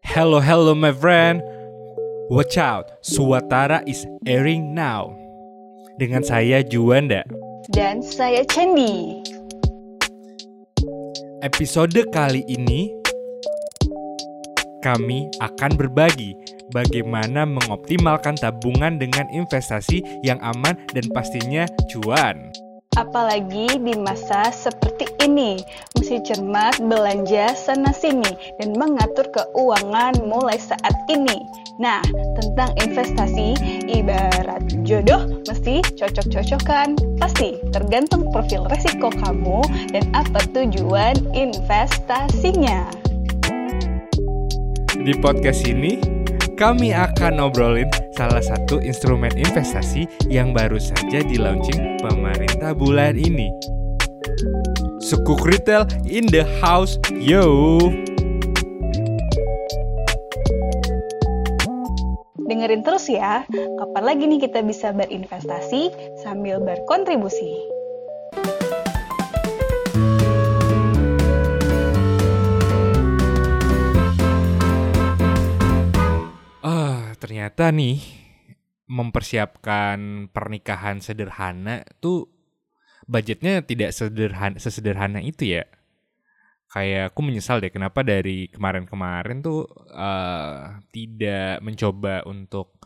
Hello, hello, my friend. Watch out, Suatara is airing now. Dengan saya Juanda. Dan saya Candy. Episode kali ini kami akan berbagi bagaimana mengoptimalkan tabungan dengan investasi yang aman dan pastinya cuan. Apalagi di masa seperti ini, mesti cermat belanja sana-sini dan mengatur keuangan mulai saat ini. Nah, tentang investasi, ibarat jodoh mesti cocok-cocokan. Pasti tergantung profil resiko kamu dan apa tujuan investasinya. Di podcast ini, kami akan ngobrolin salah satu instrumen investasi yang baru saja di launching pemerintah bulan ini. Sukuk Retail in the house, yo! Dengerin terus ya, kapan lagi nih kita bisa berinvestasi sambil berkontribusi. Ternyata nih mempersiapkan pernikahan sederhana tuh budgetnya tidak sederhana sesederhana itu ya. Kayak aku menyesal deh kenapa dari kemarin-kemarin tuh eh, tidak mencoba untuk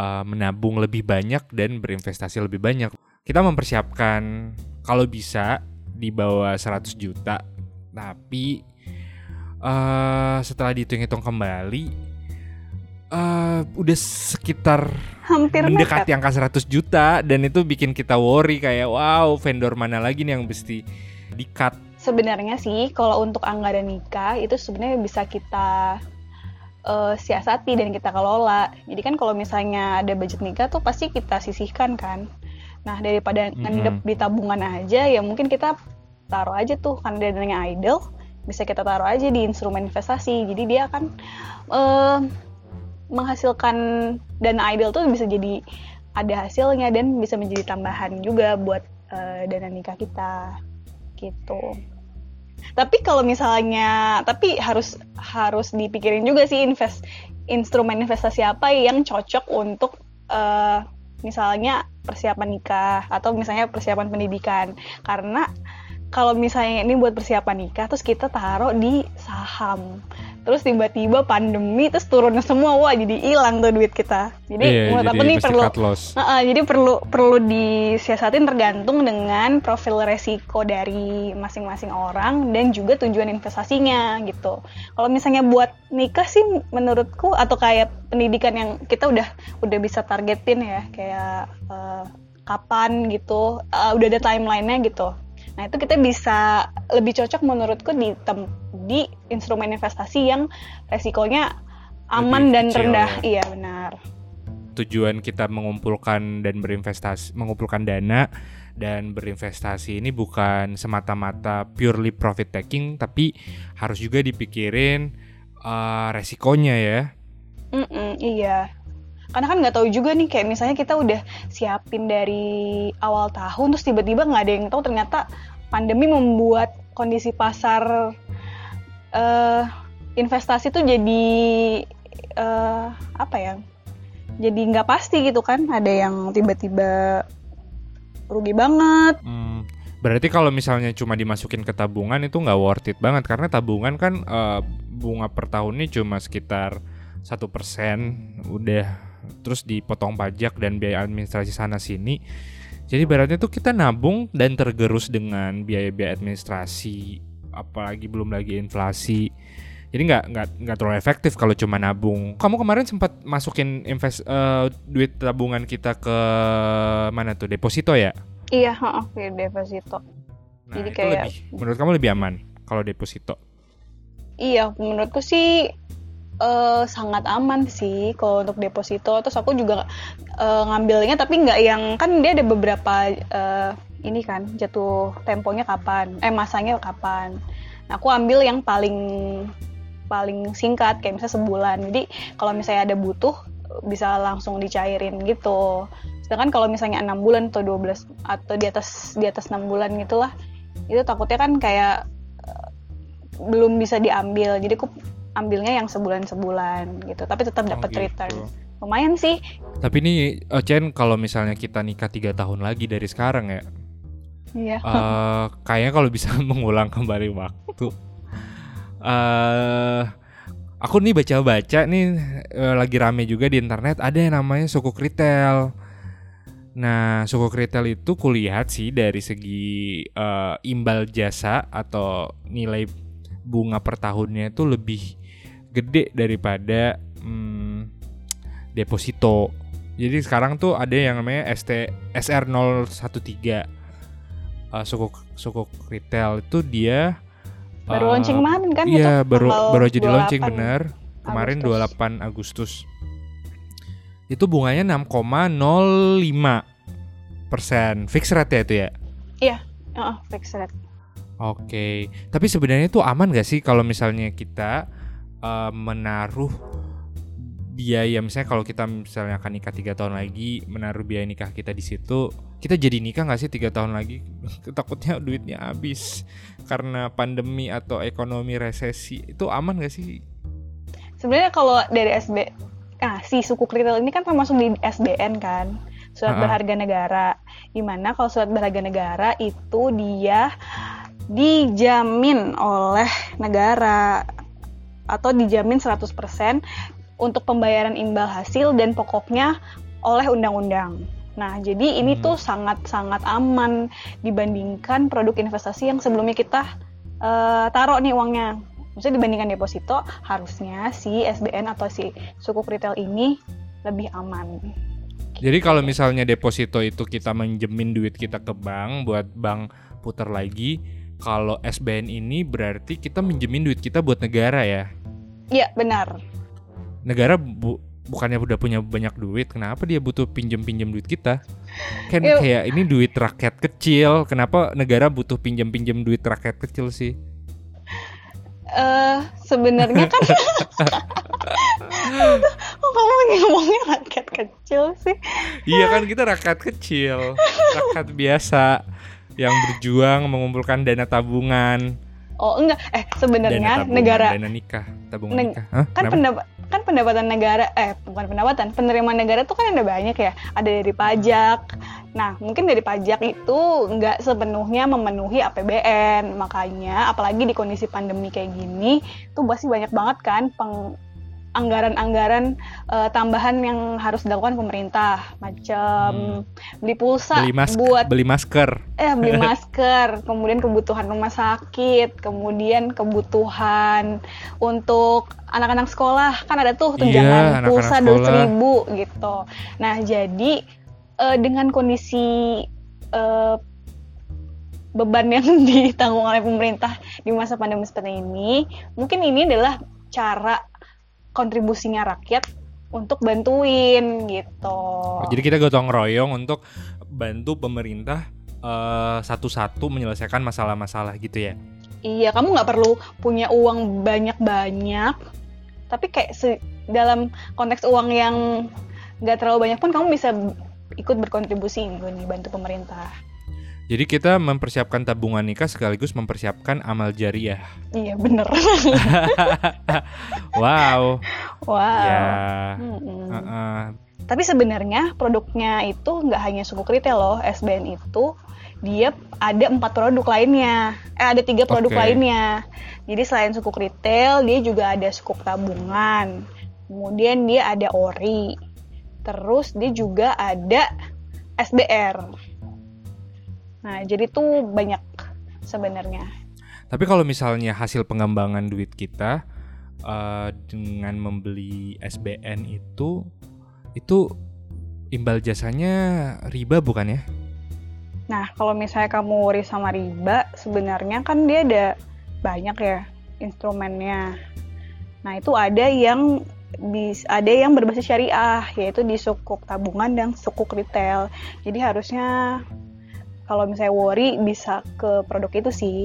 eh, menabung lebih banyak dan berinvestasi lebih banyak. Kita mempersiapkan kalau bisa di bawah 100 juta, tapi eh setelah dihitung-hitung kembali eh udah sekitar Hampir mendekati angka 100 juta dan itu bikin kita worry kayak wow vendor mana lagi nih yang mesti di cut Sebenarnya sih, kalau untuk anggaran nikah itu sebenarnya bisa kita eh, siasati dan kita kelola. Jadi kan kalau misalnya ada budget nikah tuh pasti kita sisihkan kan. Nah daripada ngendep Mhm. di tabungan aja, ya mungkin kita taruh aja tuh kan dananya idle, bisa kita taruh aja di instrumen investasi. Jadi dia akan eh, menghasilkan dana idle tuh bisa jadi ada hasilnya dan bisa menjadi tambahan juga buat eh, dana nikah kita gitu. Tapi kalau misalnya, tapi harus harus dipikirin juga sih invest instrumen investasi apa yang cocok untuk eh, misalnya persiapan nikah atau misalnya persiapan pendidikan. Karena kalau misalnya ini buat persiapan nikah, terus kita taruh di saham, terus tiba-tiba pandemi, terus turun semua, wah jadi hilang tuh duit kita. Jadi Iya, menurut jadi aku nih perlu loss. Heeh, jadi perlu perlu disiasatin tergantung dengan profil resiko dari masing-masing orang dan juga tujuan investasinya gitu. Kalau misalnya buat nikah sih menurutku atau kayak pendidikan yang kita udah udah bisa targetin ya kayak eh, kapan gitu, eh, udah ada timelinenya gitu. Nah itu kita bisa lebih cocok menurutku di tem- di instrumen investasi yang resikonya aman Lebih dan kecil rendah. ya. Iya benar. tujuan kita mengumpulkan dan berinvestasi mengumpulkan dana dan berinvestasi ini bukan semata-mata purely profit taking tapi harus juga dipikirin eh, resikonya ya Mm-mm, iya. Karena kan nggak tahu juga nih kayak misalnya kita udah siapin dari awal tahun terus tiba-tiba nggak ada yang tahu ternyata pandemi membuat kondisi pasar eh investasi tuh jadi eh apa ya? Jadi nggak pasti gitu kan. Ada yang tiba-tiba rugi banget. Hmm, berarti kalau misalnya cuma dimasukin ke tabungan itu nggak worth it banget karena tabungan kan eh, bunga per tahunnya cuma sekitar satu persen udah terus dipotong pajak dan biaya administrasi sana sini jadi beratnya tuh kita nabung dan tergerus dengan biaya-biaya administrasi apalagi belum lagi inflasi jadi nggak nggak nggak terlalu efektif kalau cuma nabung kamu kemarin sempat masukin invest eh, duit tabungan kita ke mana tuh deposito ya Iya, heeh, kayak deposito. Nah, Jadi kayak- lebih menurut kamu lebih aman kalau deposito. Iya, menurutku sih eh, sangat aman sih kalau untuk deposito. Terus aku juga eh, ngambilnya tapi nggak yang kan dia ada beberapa eh, ini kan jatuh temponya kapan, eh masanya kapan. Nah, aku ambil yang paling paling singkat kayak misalnya sebulan. Jadi kalau misalnya ada butuh bisa langsung dicairin gitu. Sedangkan kalau misalnya enam bulan atau 12 atau di atas di atas enam bulan gitulah, itu takutnya kan kayak eh, belum bisa diambil jadi aku ambilnya yang sebulan-sebulan gitu tapi tetap dapat Oh, gitu. return lumayan sih Tapi ini eh, Chen kalau misalnya kita nikah tiga tahun lagi dari sekarang ya, eh kayaknya kalau bisa mengulang kembali waktu. eh aku nih baca-baca nih eh, lagi rame juga di internet ada yang namanya sukuk retail. Nah, sukuk retail itu kulihat sih dari segi eh, imbal jasa atau nilai bunga per tahunnya itu lebih gede daripada hmm, deposito. Jadi sekarang tuh ada yang namanya ST SR013 uh, sukuk sukuk retail itu dia baru uh, launching kemarin kan Iya, itu baru baru aja di launching 28. bener. Kemarin Agustus. 28 Agustus. Itu bunganya 6,05 persen. Fix rate ya itu ya? Heeh, fixed rate. Oke. Tapi sebenarnya itu aman gak sih kalau misalnya kita uh, menaruh biaya misalnya kalau kita misalnya akan nikah tiga tahun lagi menaruh biaya nikah kita di situ kita jadi nikah nggak sih tiga tahun lagi takutnya duitnya habis karena pandemi atau ekonomi resesi itu aman gak sih Sebenarnya kalau dari SB, nah si suku retail ini kan termasuk di SBN kan, surat Ha-ha. berharga negara. Di mana kalau surat berharga negara itu dia dijamin oleh negara atau dijamin 100% untuk pembayaran imbal hasil dan pokoknya oleh undang-undang. Nah, jadi ini Hmm. tuh sangat-sangat aman dibandingkan produk investasi yang sebelumnya kita eh, taruh nih uangnya. Maksudnya dibandingkan deposito, harusnya si SBN atau si sukuk retail ini lebih aman. jadi kalau misalnya deposito itu kita menjemin duit kita ke bank buat bank putar lagi kalau SBN ini berarti kita menjemin duit kita buat negara ya Iya, benar. negara bu- bukannya udah punya banyak duit, kenapa dia butuh pinjem-pinjem duit kita? Kan Yuk. kayak ini duit rakyat kecil, kenapa negara butuh pinjem-pinjem duit rakyat kecil sih? eh sebenarnya kan kamu ngomongnya rakyat kecil sih? iya kan kita rakyat kecil, rakyat biasa yang berjuang mengumpulkan dana tabungan, Oh enggak, eh sebenarnya negara dana nikah, tabungan Neg- nikah. Hah? kan pendapat kan pendapatan negara eh bukan pendapatan penerimaan negara tuh kan ada banyak ya. Ada dari pajak. Nah mungkin dari pajak itu nggak sepenuhnya memenuhi APBN makanya apalagi di kondisi pandemi kayak gini tuh pasti banyak banget kan peng anggaran-anggaran eh, tambahan yang harus dilakukan pemerintah macam beli pulsa beli masker, buat beli masker. eh beli masker, kemudian kebutuhan rumah sakit, kemudian kebutuhan untuk anak-anak sekolah kan ada tuh Iya, tunjangan anak-anak pulsa dua ribu gitu. Nah jadi eh, dengan kondisi eh, beban yang ditanggung oleh pemerintah di masa pandemi seperti ini, mungkin ini adalah cara kontribusinya rakyat untuk bantuin gitu. Oh, Jadi kita gotong royong untuk bantu pemerintah eh, satu-satu menyelesaikan masalah-masalah gitu ya. Iya, kamu nggak perlu punya uang banyak-banyak, tapi kayak se- dalam konteks uang yang nggak terlalu banyak pun kamu bisa ikut berkontribusi gitu nih bantu pemerintah. Jadi kita mempersiapkan tabungan nikah sekaligus mempersiapkan amal jariah. Iya bener. Wow. wow. Ya. Mm-mm. Heeh. Tapi sebenarnya produknya itu nggak hanya suku retail loh, SBN itu dia ada empat produk lainnya, eh ada tiga produk Oke. lainnya. Jadi selain suku retail, dia juga ada suku tabungan, kemudian dia ada ori, terus dia juga ada SBR. Nah jadi tuh banyak sebenarnya. Tapi kalau misalnya hasil pengembangan duit kita eh, dengan membeli SBN itu itu imbal jasanya riba bukan ya? Nah, kalau misalnya kamu worry sama riba, sebenarnya kan dia ada banyak ya instrumennya. Nah, itu ada yang bis, ada yang berbasis syariah, yaitu di sukuk tabungan dan sukuk retail. Jadi harusnya kalau misalnya worry bisa ke produk itu sih.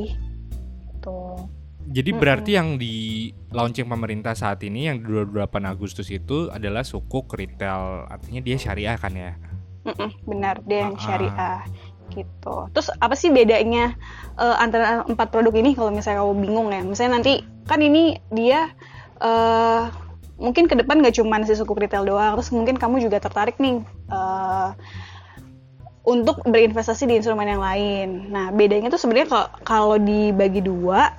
Tuh. Jadi Mm-mm. berarti yang di launching pemerintah saat ini yang 28 Agustus itu adalah sukuk retail, artinya dia syariah kan ya? Mm-mm, benar, dia yang Ah, ah. syariah. gitu. Terus apa sih bedanya uh, antara empat produk ini kalau misalnya kamu bingung ya? Misalnya nanti kan ini dia uh, mungkin ke depan gak cuma si suku retail doang, terus mungkin kamu juga tertarik nih uh, untuk berinvestasi di instrumen yang lain. Nah bedanya tuh sebenarnya kalau dibagi dua,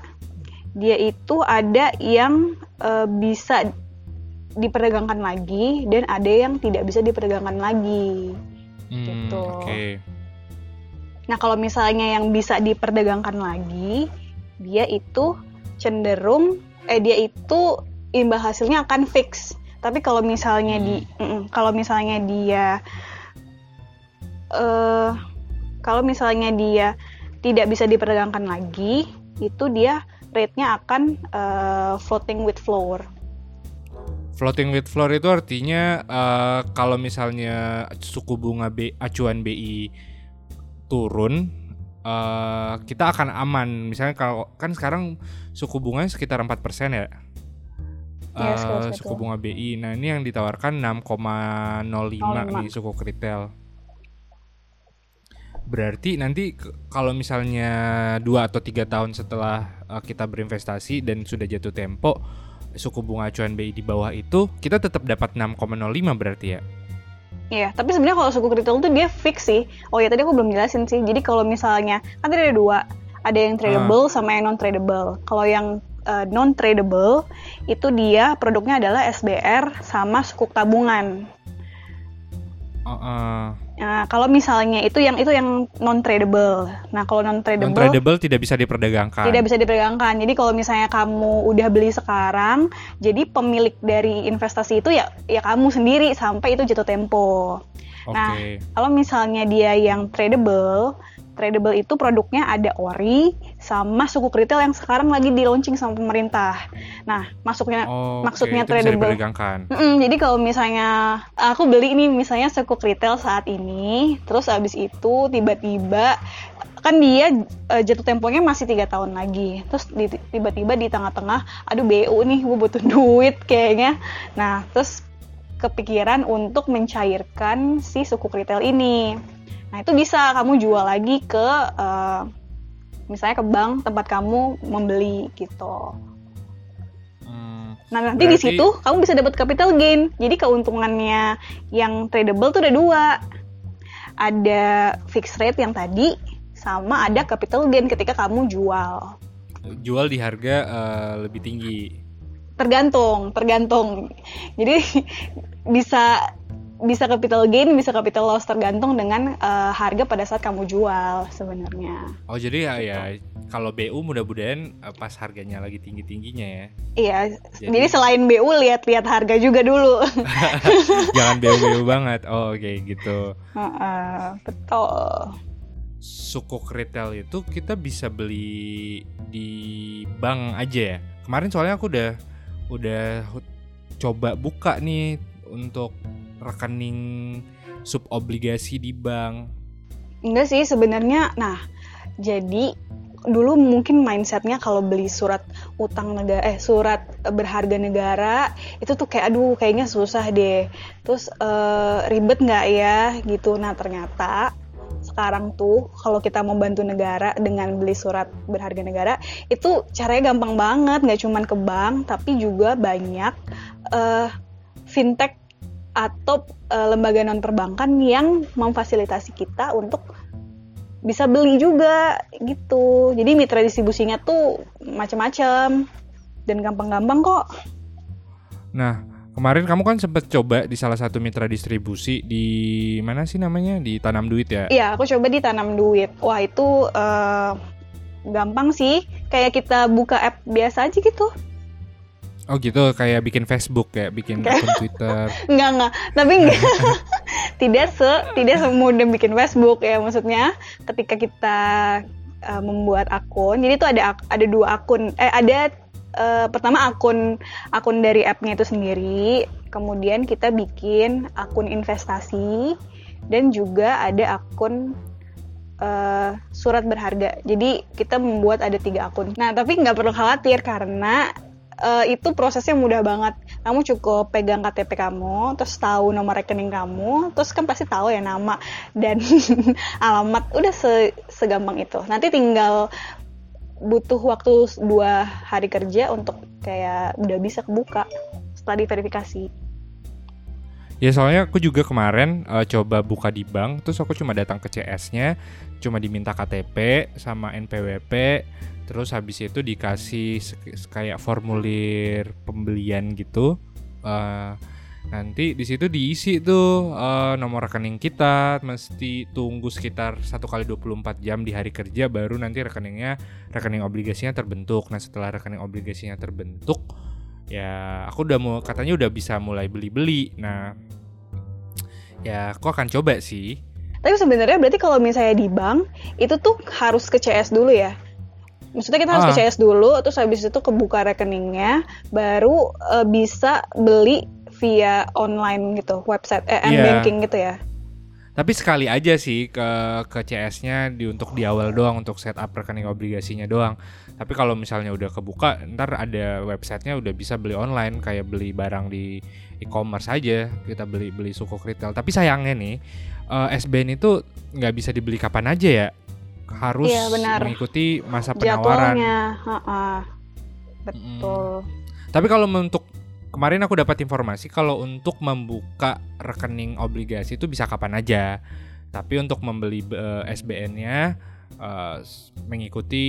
dia itu ada yang uh, bisa diperdagangkan lagi dan ada yang tidak bisa diperdagangkan lagi. Hmm, gitu. Okay. Nah, kalau misalnya yang bisa diperdagangkan lagi, dia itu cenderung eh dia itu imbal hasilnya akan fix. Tapi kalau misalnya hmm. di mm, kalau misalnya dia uh, kalau misalnya dia tidak bisa diperdagangkan lagi, itu dia rate-nya akan uh, floating with floor. Floating with floor itu artinya uh, kalau misalnya suku bunga B, acuan BI turun, uh, kita akan aman. Misalnya kalau kan sekarang suku bunganya sekitar 4% ya. Yes, uh, suku bunga BI. Nah, ini yang ditawarkan 6,05 di suku retail. Berarti nanti kalau misalnya dua atau tiga tahun setelah uh, kita berinvestasi dan sudah jatuh tempo, suku bunga acuan BI di bawah itu kita tetap dapat 6,05 berarti ya. Iya, tapi sebenarnya kalau suku retail itu dia fix sih. Oh ya tadi aku belum jelasin sih. Jadi kalau misalnya kan tadi ada dua, ada yang tradable uh. sama yang non tradable. Kalau yang uh, eh, non tradable itu dia produknya adalah SBR sama sukuk tabungan. Uh, uh. Nah, kalau misalnya itu yang itu yang non tradable. Nah, kalau non tradable non tradable tidak bisa diperdagangkan. Tidak bisa diperdagangkan. Jadi kalau misalnya kamu udah beli sekarang, jadi pemilik dari investasi itu ya ya kamu sendiri sampai itu jatuh tempo. Okay. Nah, kalau misalnya dia yang tradable, tradable itu produknya ada ori sama suku retail yang sekarang lagi di launching sama pemerintah. Nah, masuknya oh, maksudnya okay. tradable. Mm -mm, jadi kalau misalnya aku beli ini misalnya suku retail saat ini, terus abis itu tiba-tiba kan dia uh, jatuh temponya masih tiga tahun lagi terus tiba-tiba di tengah-tengah aduh bu nih gue butuh duit kayaknya nah terus kepikiran untuk mencairkan si suku retail ini Nah itu bisa kamu jual lagi ke uh, misalnya ke bank tempat kamu membeli gitu. Hmm, nah nanti berarti... di situ kamu bisa dapat capital gain. Jadi keuntungannya yang tradable tuh ada dua. Ada fixed rate yang tadi sama ada capital gain ketika kamu jual. Jual di harga uh, lebih tinggi. Tergantung, tergantung. Jadi bisa bisa capital gain, bisa capital loss tergantung dengan uh, harga pada saat kamu jual sebenarnya. Oh jadi ya, ya kalau BU mudah-mudahan uh, pas harganya lagi tinggi tingginya ya. Iya. Jadi, jadi selain BU lihat-lihat harga juga dulu. Jangan BU BU banget. Oh oke okay, gitu. Uh, uh, betul. Suku retail itu kita bisa beli di bank aja ya. Kemarin soalnya aku udah udah coba buka nih untuk rekening sub obligasi di bank? Enggak sih sebenarnya. Nah, jadi dulu mungkin mindsetnya kalau beli surat utang negara eh surat berharga negara itu tuh kayak aduh kayaknya susah deh terus uh, ribet nggak ya gitu nah ternyata sekarang tuh kalau kita mau bantu negara dengan beli surat berharga negara itu caranya gampang banget nggak cuman ke bank tapi juga banyak uh, fintech atau uh, lembaga non perbankan yang memfasilitasi kita untuk bisa beli juga gitu. Jadi mitra distribusinya tuh macam-macam dan gampang-gampang kok. Nah, kemarin kamu kan sempat coba di salah satu mitra distribusi di mana sih namanya? Di Tanam Duit ya? Iya, aku coba di Tanam Duit. Wah, itu uh, gampang sih. Kayak kita buka app biasa aja gitu. Oh gitu kayak bikin Facebook ya, bikin akun Twitter. enggak enggak, tapi enggak. tidak se tidak semudah bikin Facebook ya maksudnya ketika kita uh, membuat akun. Jadi itu ada ada dua akun eh ada uh, pertama akun akun dari appnya itu sendiri, kemudian kita bikin akun investasi dan juga ada akun uh, surat berharga. Jadi kita membuat ada tiga akun. Nah tapi nggak perlu khawatir karena uh, itu prosesnya mudah banget. kamu cukup pegang KTP kamu terus tahu nomor rekening kamu terus kan pasti tahu ya nama dan alamat. Udah se segampang itu. Nanti tinggal butuh waktu dua hari kerja untuk kayak udah bisa kebuka setelah diverifikasi. Ya soalnya aku juga kemarin uh, coba buka di bank, terus aku cuma datang ke CS-nya, cuma diminta KTP sama NPWP, terus habis itu dikasih kayak formulir pembelian gitu. Uh, nanti di situ diisi tuh uh, nomor rekening kita, mesti tunggu sekitar satu kali 24 jam di hari kerja baru nanti rekeningnya rekening obligasinya terbentuk. Nah setelah rekening obligasinya terbentuk ya aku udah mau katanya udah bisa mulai beli-beli nah ya aku akan coba sih tapi sebenarnya berarti kalau misalnya di bank itu tuh harus ke CS dulu ya maksudnya kita harus ah. ke CS dulu terus habis itu kebuka rekeningnya baru uh, bisa beli via online gitu website eh yeah. banking gitu ya tapi sekali aja sih ke ke CS-nya di untuk di awal doang untuk setup rekening obligasinya doang. Tapi kalau misalnya udah kebuka, ntar ada websitenya udah bisa beli online kayak beli barang di e-commerce aja kita beli beli suku retail. Tapi sayangnya nih uh, eh, SBN itu nggak bisa dibeli kapan aja ya, harus iya, benar. mengikuti masa penawaran. Jadwalnya, ha -ha. betul. Hmm. Tapi kalau untuk kemarin aku dapat informasi kalau untuk membuka rekening obligasi itu bisa kapan aja. Tapi untuk membeli uh, eh, SBN-nya uh, eh, mengikuti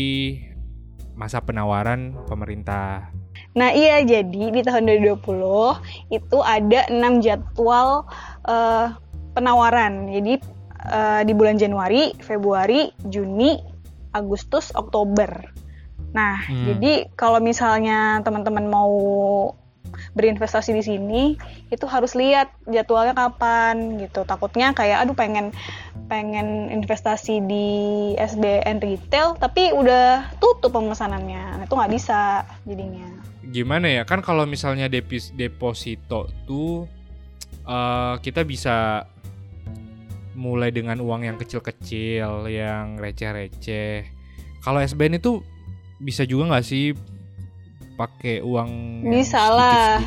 masa penawaran pemerintah. Nah iya jadi di tahun 2020 itu ada enam jadwal uh, penawaran. Jadi uh, di bulan Januari, Februari, Juni, Agustus, Oktober. Nah hmm. jadi kalau misalnya teman-teman mau berinvestasi di sini itu harus lihat jadwalnya kapan gitu takutnya kayak aduh pengen pengen investasi di SBN retail tapi udah tutup pemesanannya nah, itu nggak bisa jadinya gimana ya kan kalau misalnya deposito tuh uh, kita bisa mulai dengan uang yang kecil-kecil yang receh-receh. Kalau SBN itu bisa juga nggak sih pakai uang bisa lah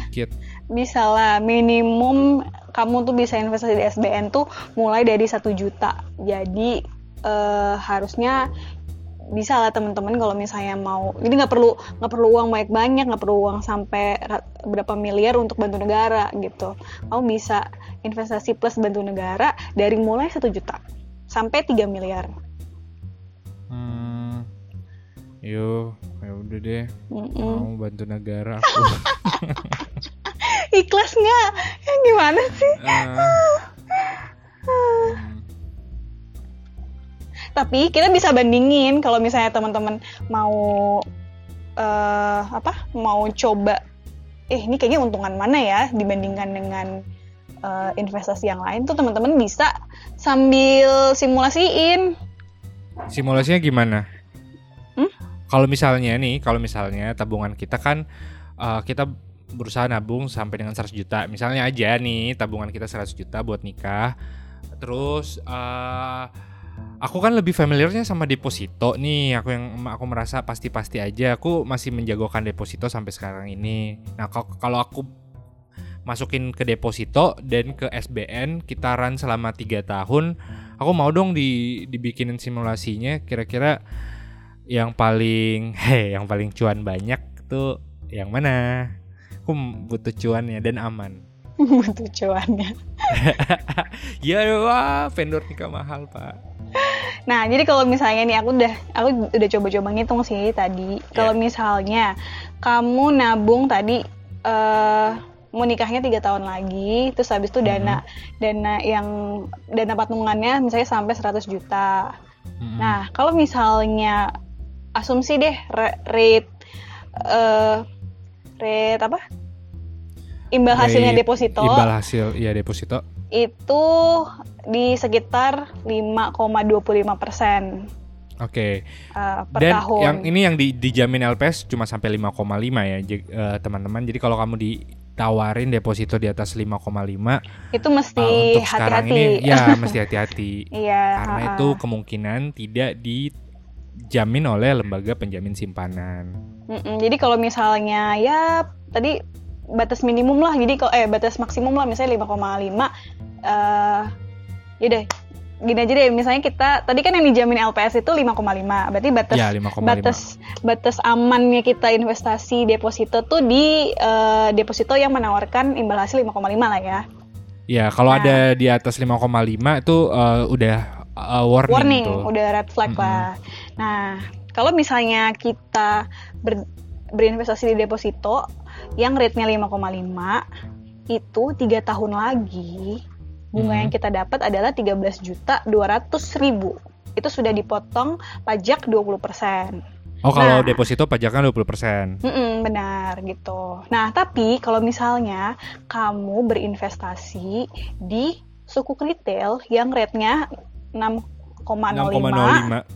bisa lah minimum kamu tuh bisa investasi di SBN tuh mulai dari satu juta. Jadi uh, harusnya bisa lah teman-teman kalau misalnya mau. Jadi nggak perlu nggak perlu uang banyak banyak nggak perlu uang sampai berapa miliar untuk bantu negara gitu. Kamu bisa investasi plus bantu negara dari mulai satu juta sampai 3 miliar. Hmm, yuk ya udah deh. Mm-mm. mau bantu negara aku. Ikhlas nggak? Yang gimana sih? Uh, tapi kita bisa bandingin kalau misalnya teman-teman mau uh, apa? Mau coba eh ini kayaknya untungan mana ya dibandingkan dengan uh, investasi yang lain tuh teman-teman bisa sambil simulasiin simulasinya gimana kalau misalnya nih, kalau misalnya tabungan kita kan uh, kita berusaha nabung sampai dengan 100 juta. Misalnya aja nih tabungan kita 100 juta buat nikah. Terus uh, aku kan lebih familiarnya sama deposito nih. Aku yang aku merasa pasti-pasti aja. Aku masih menjagokan deposito sampai sekarang ini. Nah, kalau aku masukin ke deposito dan ke SBN kita run selama tiga tahun, aku mau dong di dibikinin simulasinya. Kira-kira yang paling heh yang paling cuan banyak tuh yang mana? Aku butuh cuannya dan aman. Butuh cuannya. Ya wah vendor nikah mahal pak. Nah jadi kalau misalnya nih aku udah aku udah coba-coba ngitung sih tadi. Yeah. kalau misalnya kamu nabung tadi uh, mau nikahnya tiga tahun lagi terus habis itu dana mm-hmm. dana yang dana patungannya misalnya sampai 100 juta mm-hmm. nah kalau misalnya asumsi deh rate uh, rate apa imbal hasilnya deposito imbal hasil ya deposito itu di sekitar 5,25 persen Oke. Okay. Uh, per Dan tahun. yang ini yang di, dijamin LPS cuma sampai 5,5 ya uh, teman-teman. Jadi kalau kamu ditawarin deposito di atas 5,5 itu mesti hati-hati. Uh, untuk sekarang ini ya mesti hati-hati. Iya. Karena uh, itu kemungkinan tidak di dijamin oleh lembaga penjamin simpanan. Mm-mm, jadi kalau misalnya ya tadi batas minimum lah jadi kalau eh batas maksimum lah misalnya 5,5 eh ya deh gini aja deh misalnya kita tadi kan yang dijamin LPS itu 5,5 berarti batas Ya, 5,5. batas batas amannya kita investasi deposito tuh di eh, deposito yang menawarkan imbal hasil 5,5 lah ya Ya, kalau Nah. ada di atas 5,5 itu eh, udah eh, warning, warning tuh. udah red flag Mm-mm. lah nah kalau misalnya kita ber- berinvestasi di deposito yang rate-nya 5,5 itu tiga tahun lagi bunga Mhm. yang kita dapat adalah 13 juta 200 ribu itu sudah dipotong pajak 20 Oh, kalau Nah. deposito pajaknya 20%. Mm-mm, benar gitu. Nah, tapi kalau misalnya kamu berinvestasi di suku retail yang rate-nya 6,05 6,05.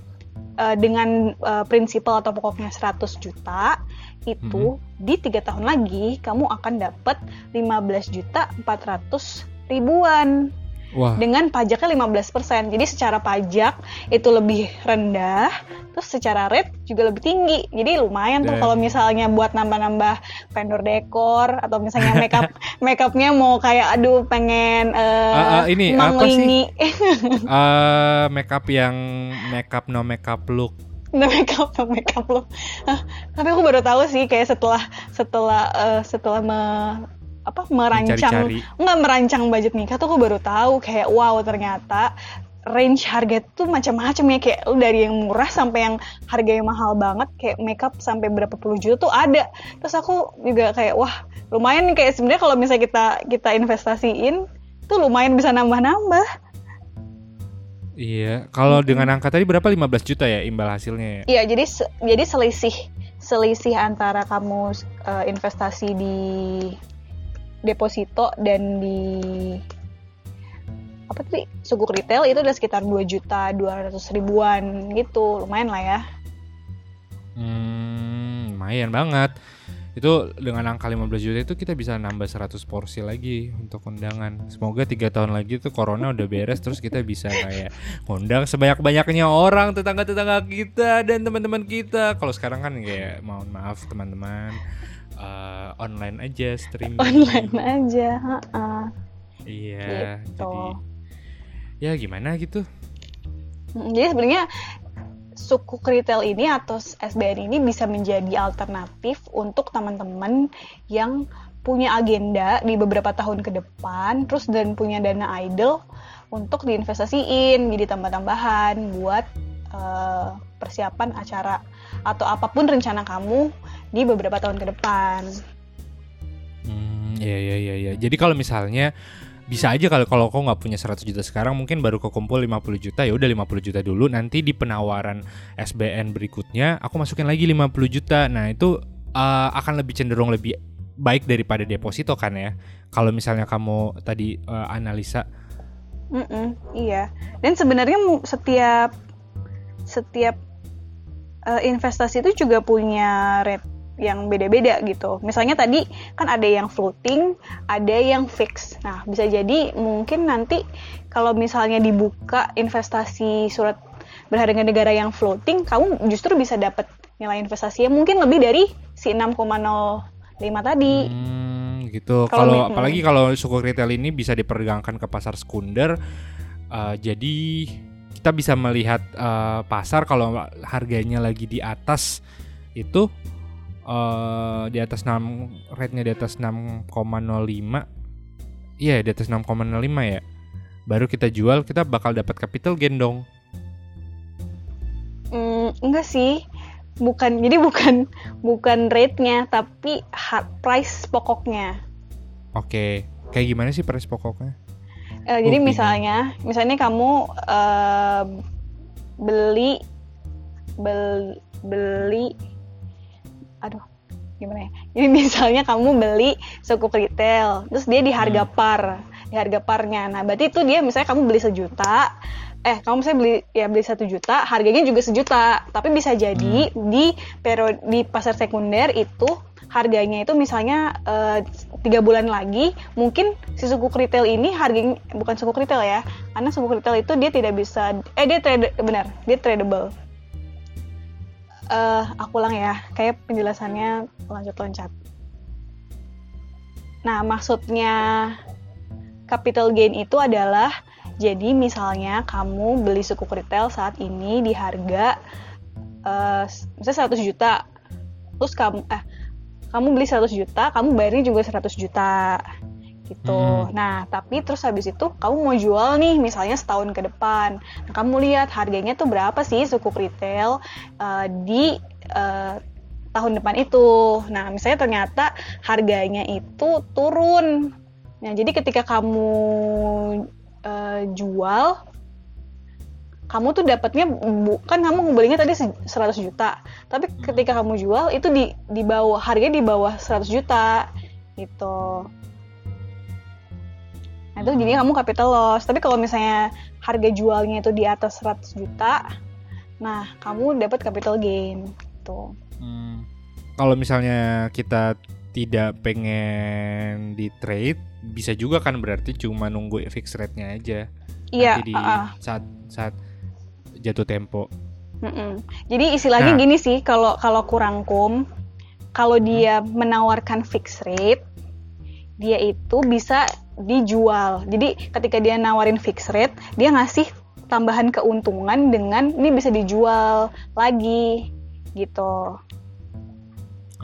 eh, dengan eh, prinsipal atau pokoknya 100 juta itu di tiga tahun lagi kamu akan dapat 15 juta 400 ribuan Wah, dengan pajaknya 15%. Jadi secara pajak itu lebih rendah, terus secara rate juga lebih tinggi. Jadi lumayan tuh kalau misalnya buat nambah-nambah vendor dekor atau misalnya makeup makeupnya mau kayak aduh pengen eh, Ah, ah, ini apa sih? eh makeup yang makeup no makeup look. no makeup no makeup loh. Ah, tapi aku baru tahu sih kayak setelah setelah eh, setelah me- apa merancang nggak merancang budget nikah tuh aku baru tahu. Kayak wow ternyata range harga tuh macam-macam ya. Kayak lu dari yang murah sampai yang harga yang mahal banget kayak makeup sampai berapa puluh juta tuh ada. Terus aku juga kayak wah lumayan nih. Kayak sebenarnya kalau misalnya kita kita investasiin tuh lumayan bisa nambah-nambah. Iya, kalau dengan angka tadi berapa? 15 juta ya imbal hasilnya ya? Iya, jadi jadi selisih selisih antara kamu eh, investasi di deposito dan di apa tadi suku retail itu udah sekitar 2 juta 200 ribuan gitu lumayan lah ya Hmm, lumayan banget. Itu dengan angka 15 juta itu kita bisa nambah 100 porsi lagi untuk undangan. Semoga tiga tahun lagi tuh corona udah beres terus kita bisa kayak undang sebanyak-banyaknya orang tetangga-tetangga kita dan teman-teman kita. Kalau sekarang kan kayak mohon maaf teman-teman eh, online aja streaming. online aja. Iya, Gitu. jadi ya gimana gitu. Mm, jadi sebenarnya suku retail ini atau SBN ini bisa menjadi alternatif untuk teman-teman yang punya agenda di beberapa tahun ke depan, terus dan punya dana idle untuk diinvestasiin, jadi tambah-tambahan buat eh, persiapan acara atau apa pun rencana kamu di beberapa tahun ke depan. Hmm, iya iya iya iya. Jadi kalau misalnya bisa aja kalau kalau kau nggak punya 100 juta sekarang mungkin baru kekumpul 50 juta ya udah 50 juta dulu nanti di penawaran SBN berikutnya aku masukin lagi 50 juta. Nah, itu uh, akan lebih cenderung lebih baik daripada deposito kan ya. Kalau misalnya kamu tadi uh, analisa Mm-mm, iya. Dan sebenarnya setiap setiap eh, investasi itu juga punya rate yang beda-beda gitu. Misalnya tadi kan ada yang floating, ada yang fix. Nah, bisa jadi mungkin nanti kalau misalnya dibuka investasi surat berharga negara yang floating, kamu justru bisa dapat nilai investasinya mungkin lebih dari si 6,05 tadi. Hmm, gitu. Kalau apalagi kalau suku retail ini bisa diperdagangkan ke pasar sekunder, uh, jadi kita bisa melihat uh, pasar kalau harganya lagi di atas itu uh, di atas 6 rate-nya di atas 6,05. Iya, di atas 6,05 ya. Baru kita jual, kita bakal dapat capital gain dong. Hmm, enggak sih. Bukan, jadi bukan bukan rate-nya, tapi price pokoknya. Oke. Kayak gimana sih price pokoknya? Eh, jadi misalnya, misalnya kamu eh, beli bel- beli aduh gimana ya? Jadi misalnya kamu beli suku retail terus dia di harga par di harga parnya. Nah berarti itu dia misalnya kamu beli sejuta eh kamu misalnya beli ya beli satu juta harganya juga sejuta. Tapi bisa jadi di periode di pasar sekunder itu harganya itu misalnya eh, tiga bulan lagi mungkin si suku retail ini harganya bukan suku retail ya karena suku retail itu dia tidak bisa eh dia trade benar dia tradable. Eh aku ulang ya kayak penjelasannya lanjut loncat Nah, maksudnya capital gain itu adalah jadi misalnya kamu beli sukuk retail saat ini di harga uh, misalnya 100 juta. Terus kamu eh kamu beli 100 juta, kamu bayarnya juga 100 juta gitu. Hmm. Nah, tapi terus habis itu kamu mau jual nih misalnya setahun ke depan. Nah, kamu lihat harganya tuh berapa sih sukuk retail uh, di uh, tahun depan itu. Nah, misalnya ternyata harganya itu turun. Nah, jadi ketika kamu uh, jual kamu tuh dapatnya bukan kamu belinya tadi 100 juta. Tapi hmm. ketika kamu jual itu di di bawah harganya di bawah 100 juta gitu. Nah itu jadi kamu capital loss. Tapi kalau misalnya harga jualnya itu di atas 100 juta nah kamu dapat capital gain gitu. Hmm. kalau misalnya kita tidak pengen di trade bisa juga kan berarti cuma nunggu fix rate-nya aja. Iya di uh, saat saat jatuh tempo. Mm -mm. jadi istilahnya nah, gini sih kalau kalau kurang kum kalau dia menawarkan fix rate dia itu bisa dijual. Jadi ketika dia nawarin fix rate dia ngasih tambahan keuntungan dengan ini bisa dijual lagi gitu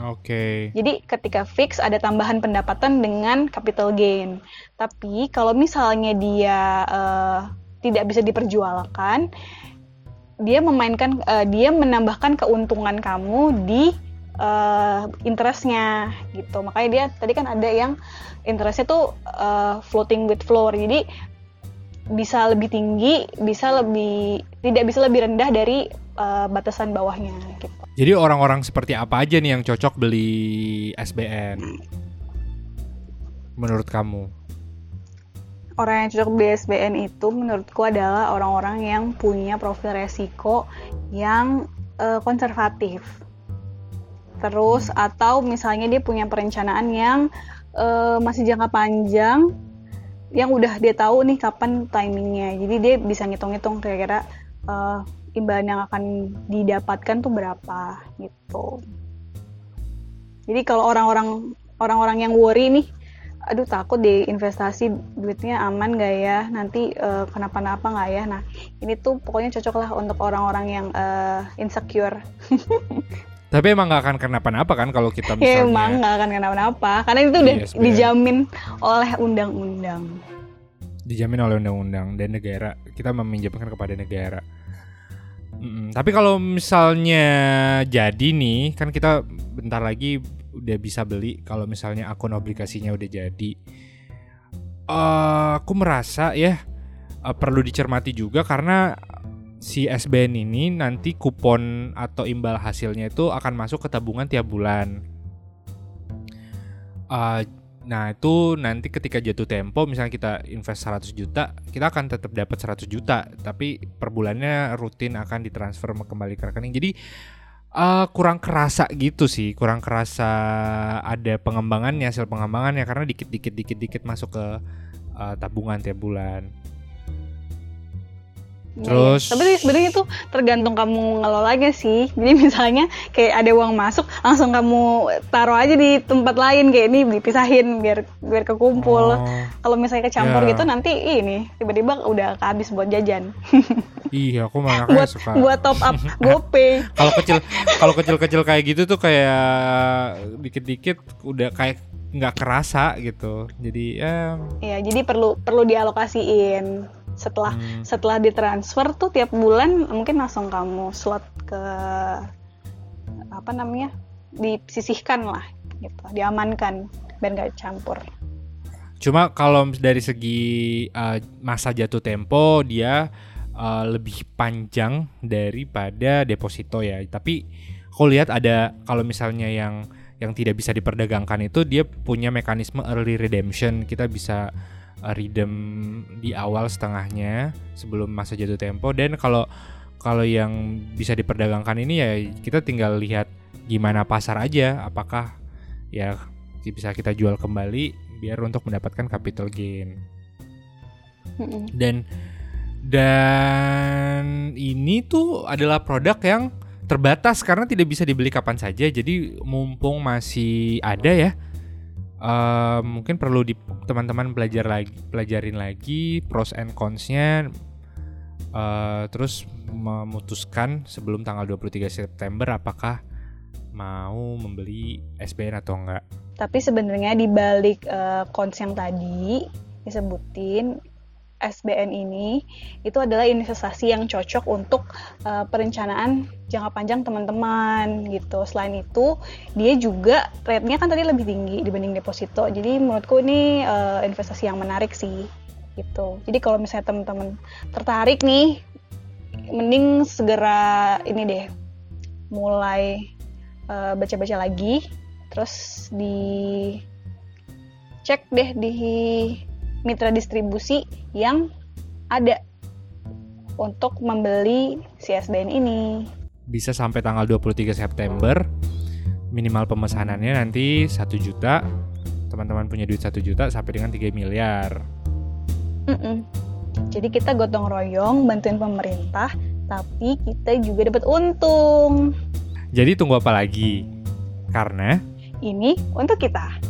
Oke. Okay. Jadi ketika fix ada tambahan pendapatan dengan capital gain. Tapi kalau misalnya dia uh, tidak bisa diperjualkan, dia memainkan, uh, dia menambahkan keuntungan kamu di uh, interestnya gitu. Makanya dia tadi kan ada yang interestnya tuh uh, floating with floor. Jadi bisa lebih tinggi, bisa lebih tidak bisa lebih rendah dari uh, batasan bawahnya gitu. Jadi orang-orang seperti apa aja nih yang cocok beli SBN? Menurut kamu? Orang yang cocok beli SBN itu menurutku adalah orang-orang yang punya profil resiko yang uh, konservatif. Terus atau misalnya dia punya perencanaan yang uh, masih jangka panjang yang udah dia tahu nih kapan timingnya. Jadi dia bisa ngitung-ngitung kira-kira uh, imbalan yang akan didapatkan tuh berapa gitu. Jadi kalau orang-orang orang-orang yang worry nih, aduh takut deh investasi duitnya aman gak ya, nanti uh, kenapa-napa nggak ya. Nah ini tuh pokoknya cocok lah untuk orang-orang yang uh, insecure. Tapi emang gak akan kenapa-napa kan kalau kita misalnya... Ya, emang gak akan kenapa-napa, karena itu udah yes, dijamin oleh undang-undang. Dijamin oleh undang-undang dan negara. Kita meminjamkan kepada negara. Mm, tapi kalau misalnya jadi nih, kan kita bentar lagi udah bisa beli kalau misalnya akun obligasinya udah jadi. Uh, aku merasa ya uh, perlu dicermati juga karena si SBN ini nanti kupon atau imbal hasilnya itu akan masuk ke tabungan tiap bulan. Uh, Nah itu nanti ketika jatuh tempo misalnya kita invest 100 juta kita akan tetap dapat 100 juta tapi per bulannya rutin akan ditransfer kembali ke rekening jadi uh, kurang kerasa gitu sih kurang kerasa ada pengembangannya hasil pengembangannya karena dikit dikit dikit dikit masuk ke uh, tabungan tiap bulan Terus ya, tapi sebenarnya itu tergantung kamu ngelolanya sih. Jadi misalnya kayak ada uang masuk, langsung kamu taruh aja di tempat lain kayak ini dipisahin biar biar kekumpul. Oh, Kalau misalnya kecampur yeah. gitu nanti ini tiba-tiba udah habis buat jajan. iya, aku malah buat, suka buat top up GoPay. kalau kecil kalau kecil-kecil kayak gitu tuh kayak dikit-dikit udah kayak nggak kerasa gitu. Jadi ya Iya, jadi perlu perlu dialokasiin setelah hmm. setelah ditransfer tuh tiap bulan mungkin langsung kamu slot ke apa namanya disisihkan lah gitu. Diamankan biar nggak campur. Cuma kalau dari segi uh, masa jatuh tempo dia uh, lebih panjang daripada deposito ya. Tapi aku lihat ada kalau misalnya yang yang tidak bisa diperdagangkan itu dia punya mekanisme early redemption. Kita bisa uh, redeem di awal setengahnya sebelum masa jatuh tempo. Dan kalau kalau yang bisa diperdagangkan ini ya kita tinggal lihat gimana pasar aja. Apakah ya bisa kita jual kembali biar untuk mendapatkan capital gain. Dan dan ini tuh adalah produk yang terbatas karena tidak bisa dibeli kapan saja. Jadi mumpung masih ada ya uh, mungkin perlu di teman-teman belajar lagi pelajarin lagi pros and cons-nya uh, terus memutuskan sebelum tanggal 23 September apakah mau membeli SBN atau enggak. Tapi sebenarnya di balik uh, cons yang tadi disebutin SBN ini itu adalah investasi yang cocok untuk uh, perencanaan jangka panjang teman-teman gitu. Selain itu, dia juga rate-nya kan tadi lebih tinggi dibanding deposito. Jadi menurutku ini uh, investasi yang menarik sih gitu. Jadi kalau misalnya teman-teman tertarik nih, mending segera ini deh mulai uh, baca-baca lagi, terus di cek deh di mitra distribusi yang ada untuk membeli CSBN ini. Bisa sampai tanggal 23 September. Minimal pemesanannya nanti 1 juta. Teman-teman punya duit 1 juta sampai dengan 3 miliar. Mm -mm. Jadi kita gotong royong bantuin pemerintah, tapi kita juga dapat untung. Jadi tunggu apa lagi? Karena ini untuk kita.